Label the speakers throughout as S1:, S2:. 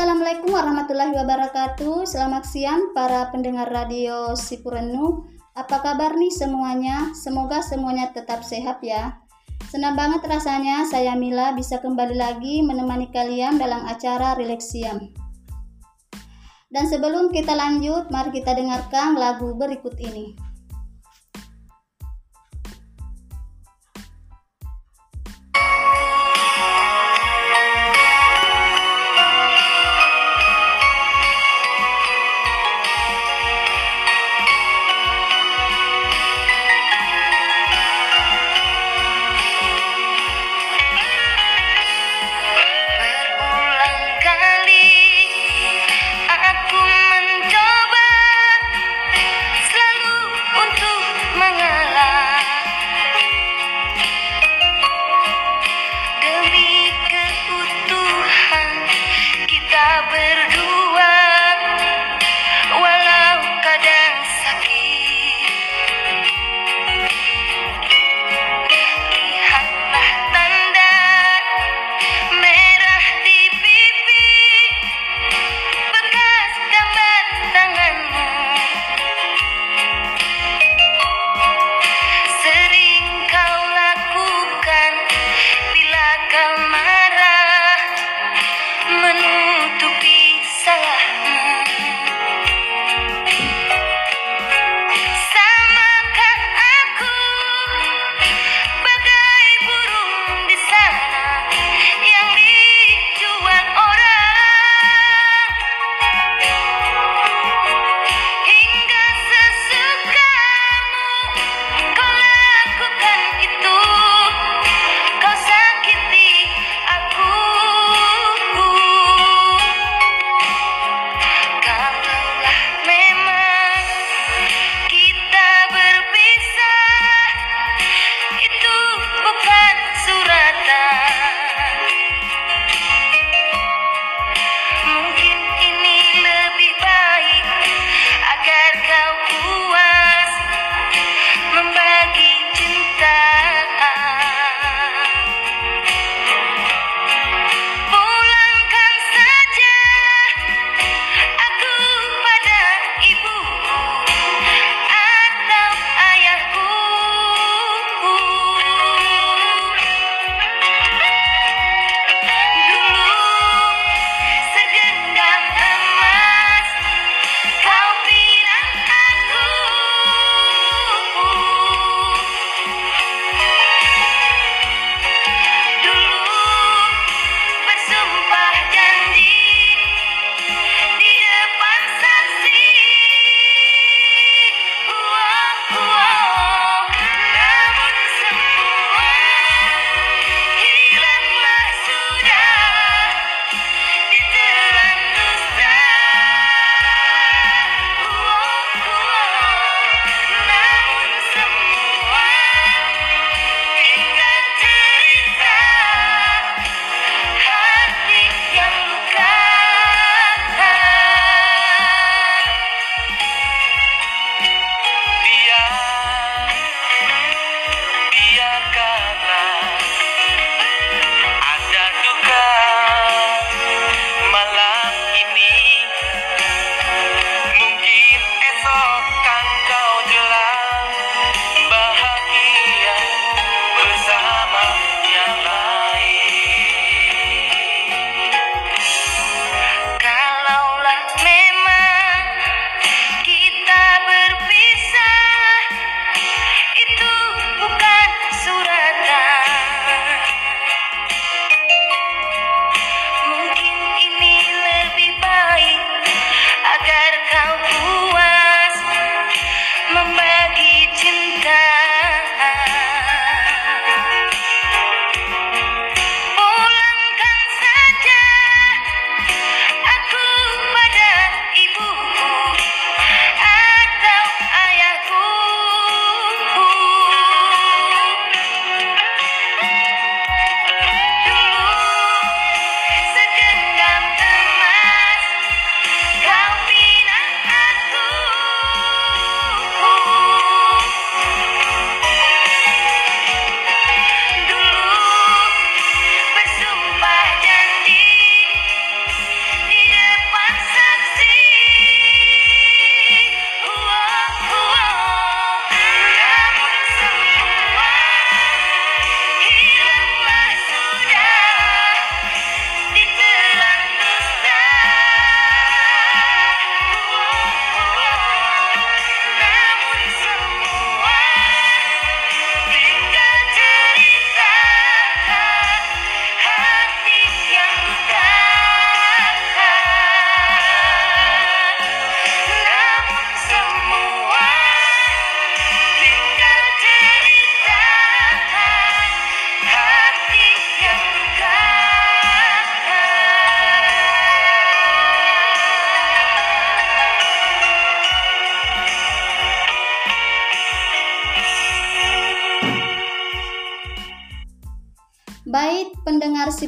S1: Assalamualaikum warahmatullahi wabarakatuh. Selamat siang para pendengar radio Sipurenu. Apa kabar nih semuanya? Semoga semuanya tetap sehat ya. Senang banget rasanya saya Mila bisa kembali lagi menemani kalian dalam acara Relaxiam. Dan sebelum kita lanjut, mari kita dengarkan lagu berikut ini.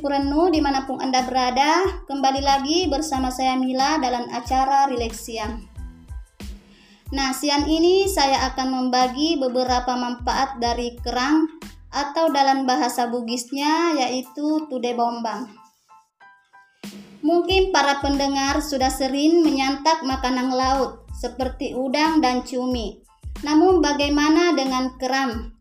S2: Sipurenu di mana pun Anda berada, kembali lagi bersama saya Mila dalam acara Relax Siang. Nah, siang ini saya akan membagi beberapa manfaat dari kerang atau dalam bahasa Bugisnya yaitu tude bombang. Mungkin para pendengar sudah sering menyantap makanan laut seperti udang dan cumi. Namun bagaimana dengan kerang?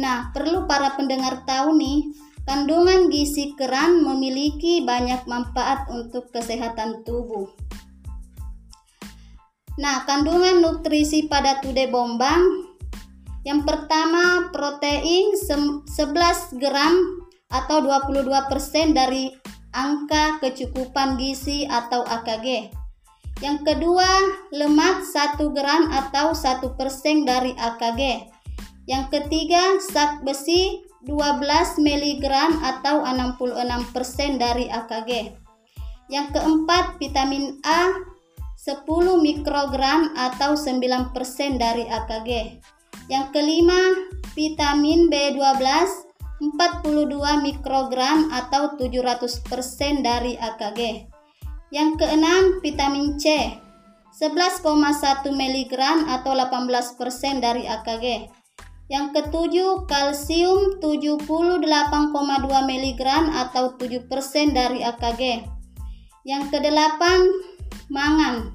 S2: Nah, perlu para pendengar tahu nih, Kandungan gizi kerang memiliki banyak manfaat untuk kesehatan tubuh. Nah, kandungan nutrisi pada tude bombang yang pertama protein 11 gram atau 22% dari angka kecukupan gizi atau AKG. Yang kedua, lemak 1 gram atau 1% dari AKG. Yang ketiga, zat besi 12 mg atau 66% dari AKG. Yang keempat, vitamin A 10 mikrogram atau 9% dari AKG. Yang kelima, vitamin B12 42 mikrogram atau 700% dari AKG. Yang keenam, vitamin C 11,1 mg atau 18% dari AKG. Yang ketujuh, kalsium 78,2 mg atau 7% dari AKG. Yang kedelapan, mangan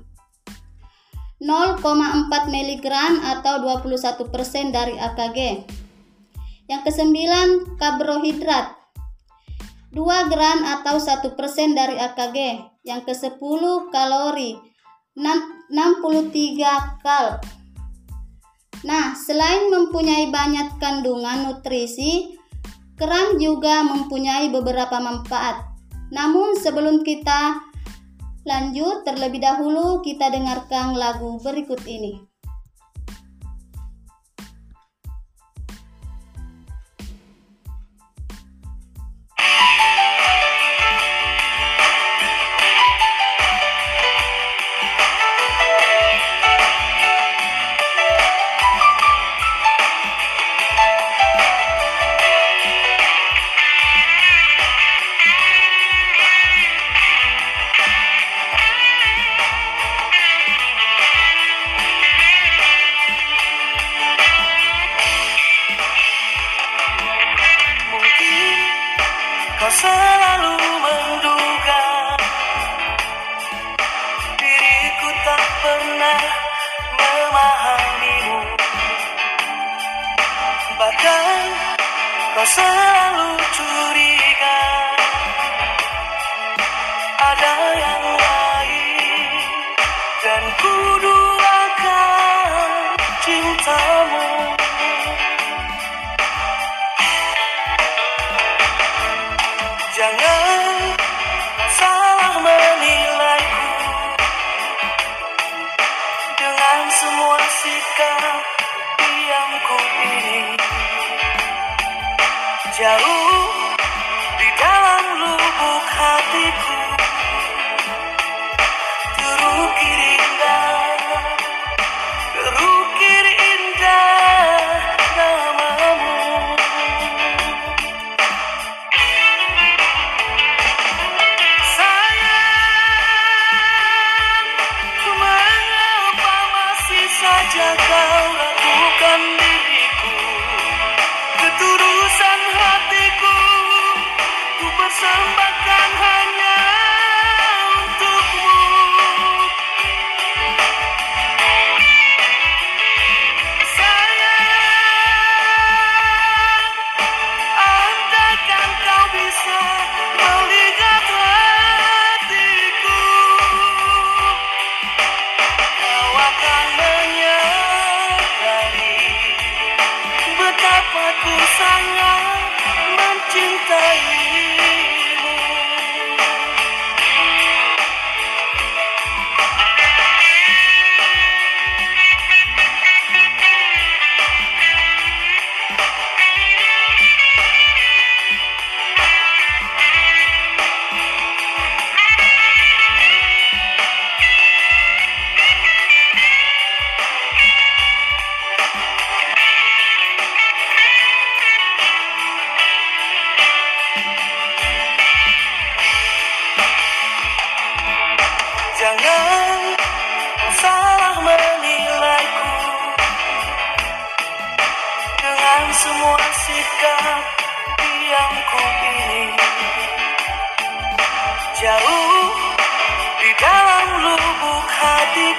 S2: 0,4 mg atau 21% dari AKG. Yang kesembilan, karbohidrat 2 gram atau 1% dari AKG. Yang kesepuluh, kalori 63 kal. Nah, selain mempunyai banyak kandungan nutrisi, kerang juga mempunyai beberapa manfaat. Namun sebelum kita lanjut, terlebih dahulu kita dengarkan lagu berikut ini.
S3: Sangat so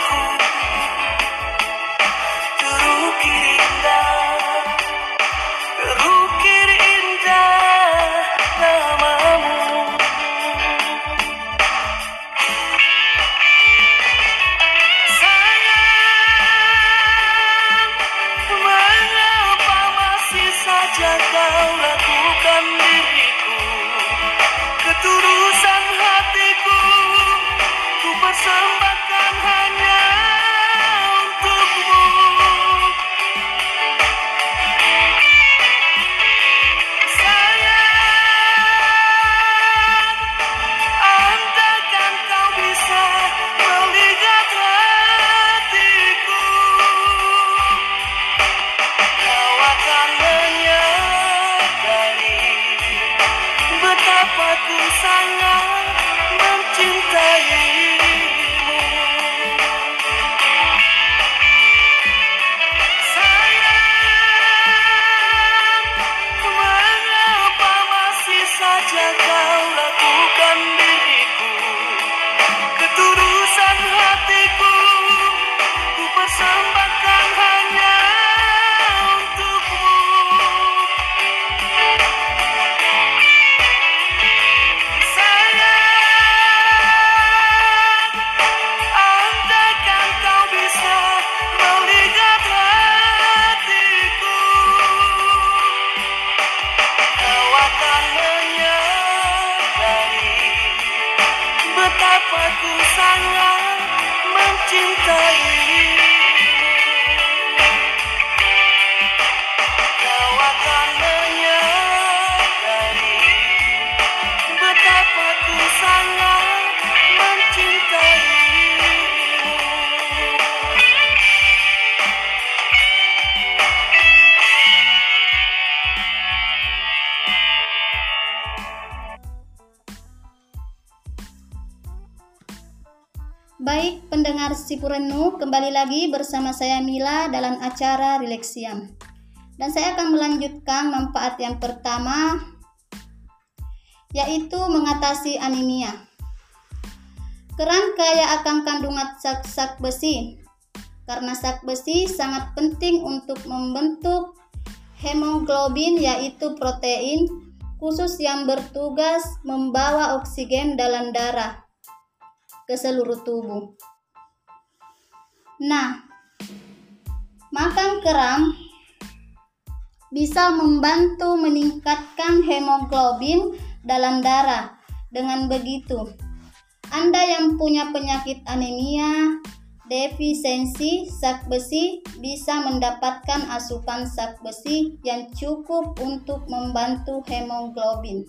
S3: Bye. do do
S2: Baik pendengar Sipurenu, kembali lagi bersama saya Mila dalam acara Relaxiam. Dan saya akan melanjutkan manfaat yang pertama yaitu mengatasi anemia. Keran kaya akan kandungan sak-sak besi. Karena sak besi sangat penting untuk membentuk hemoglobin yaitu protein khusus yang bertugas membawa oksigen dalam darah ke seluruh tubuh. Nah, makan kerang bisa membantu meningkatkan hemoglobin dalam darah. Dengan begitu, Anda yang punya penyakit anemia, defisiensi zat besi bisa mendapatkan asupan zat besi yang cukup untuk membantu hemoglobin.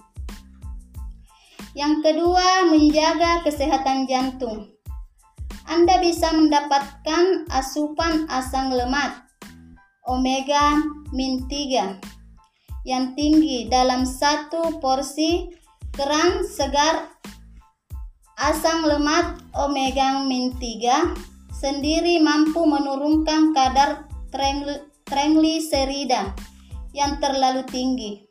S2: Yang kedua, menjaga kesehatan jantung. Anda bisa mendapatkan asupan asam lemak omega min 3 yang tinggi dalam satu porsi kerang segar asam lemak omega min 3 sendiri mampu menurunkan kadar trigliserida yang terlalu tinggi.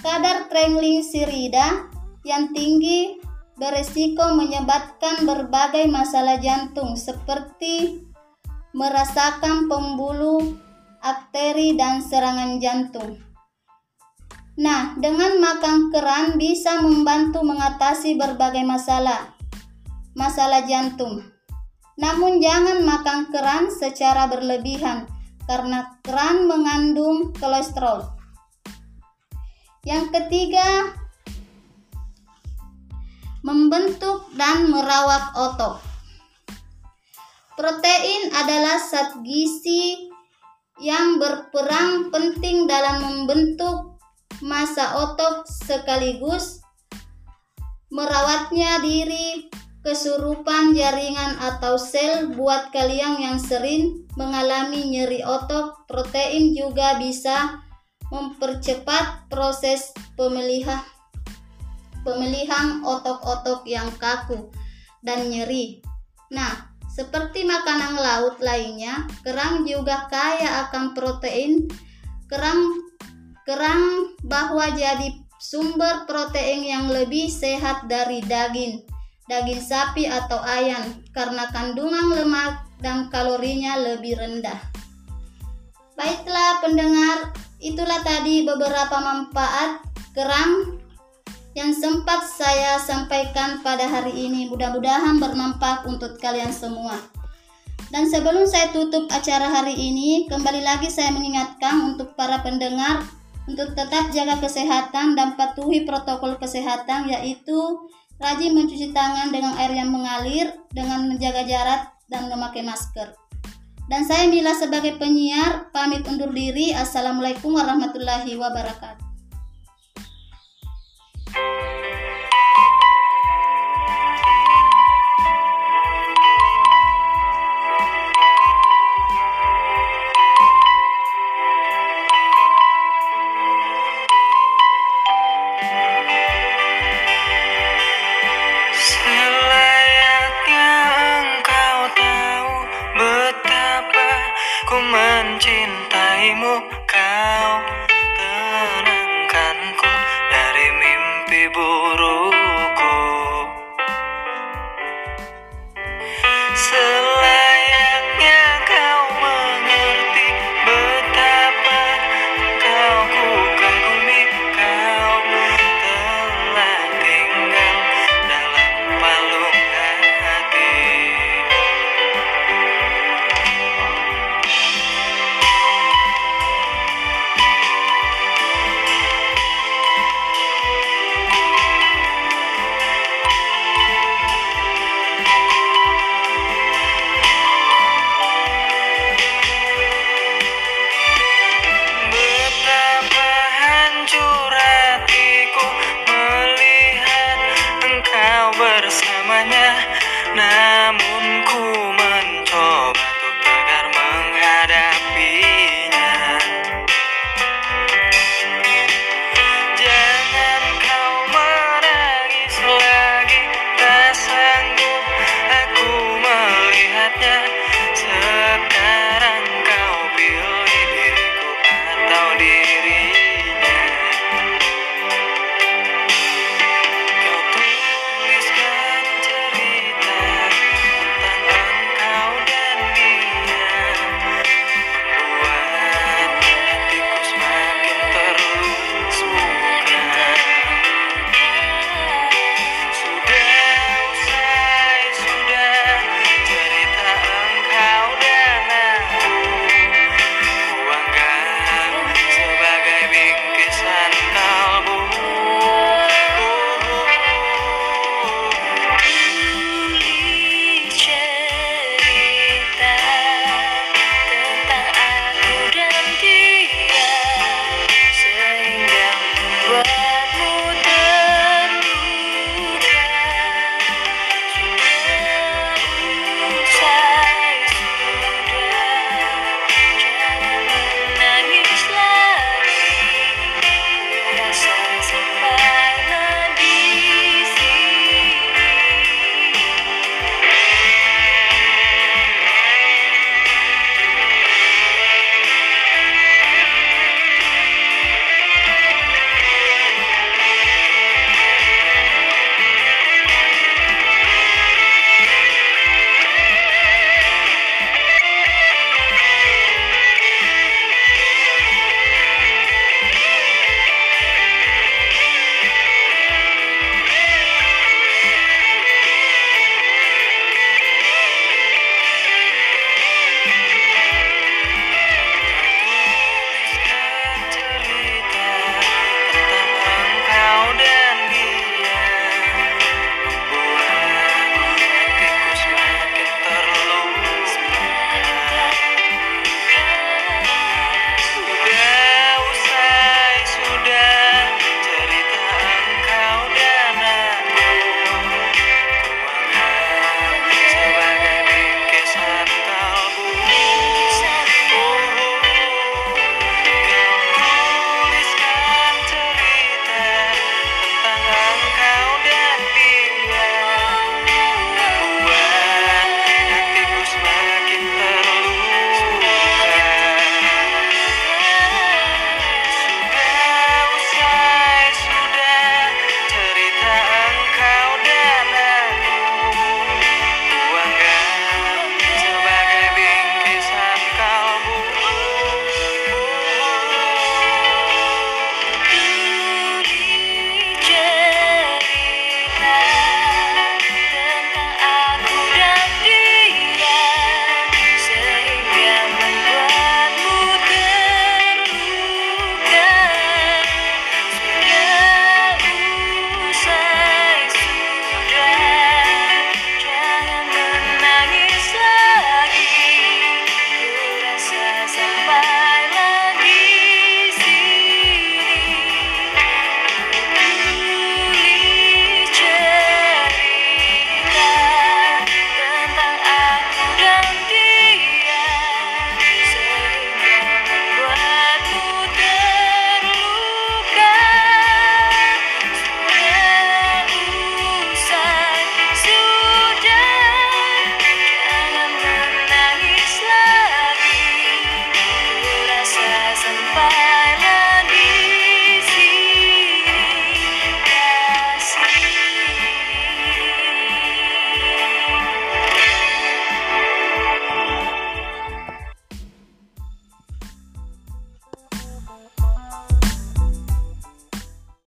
S2: Kadar trigliserida yang tinggi beresiko menyebabkan berbagai masalah jantung seperti merasakan pembuluh arteri dan serangan jantung. Nah, dengan makan kerang bisa membantu mengatasi berbagai masalah masalah jantung. Namun jangan makan kerang secara berlebihan karena kerang mengandung kolesterol. Yang ketiga, membentuk dan merawat otot. Protein adalah zat gizi yang berperan penting dalam membentuk massa otot sekaligus merawatnya diri kesurupan jaringan atau sel buat kalian yang sering mengalami nyeri otot protein juga bisa mempercepat proses pemilihan pemilihan otot-otot yang kaku dan nyeri nah seperti makanan laut lainnya kerang juga kaya akan protein kerang kerang bahwa jadi sumber protein yang lebih sehat dari daging daging sapi atau ayam karena kandungan lemak dan kalorinya lebih rendah. Baiklah pendengar, itulah tadi beberapa manfaat kerang yang sempat saya sampaikan pada hari ini. Mudah-mudahan bermanfaat untuk kalian semua. Dan sebelum saya tutup acara hari ini, kembali lagi saya mengingatkan untuk para pendengar untuk tetap jaga kesehatan dan patuhi protokol kesehatan yaitu Rajin mencuci tangan dengan air yang mengalir, dengan menjaga jarak dan memakai masker. Dan saya Mila sebagai penyiar pamit undur diri. Assalamualaikum warahmatullahi wabarakatuh.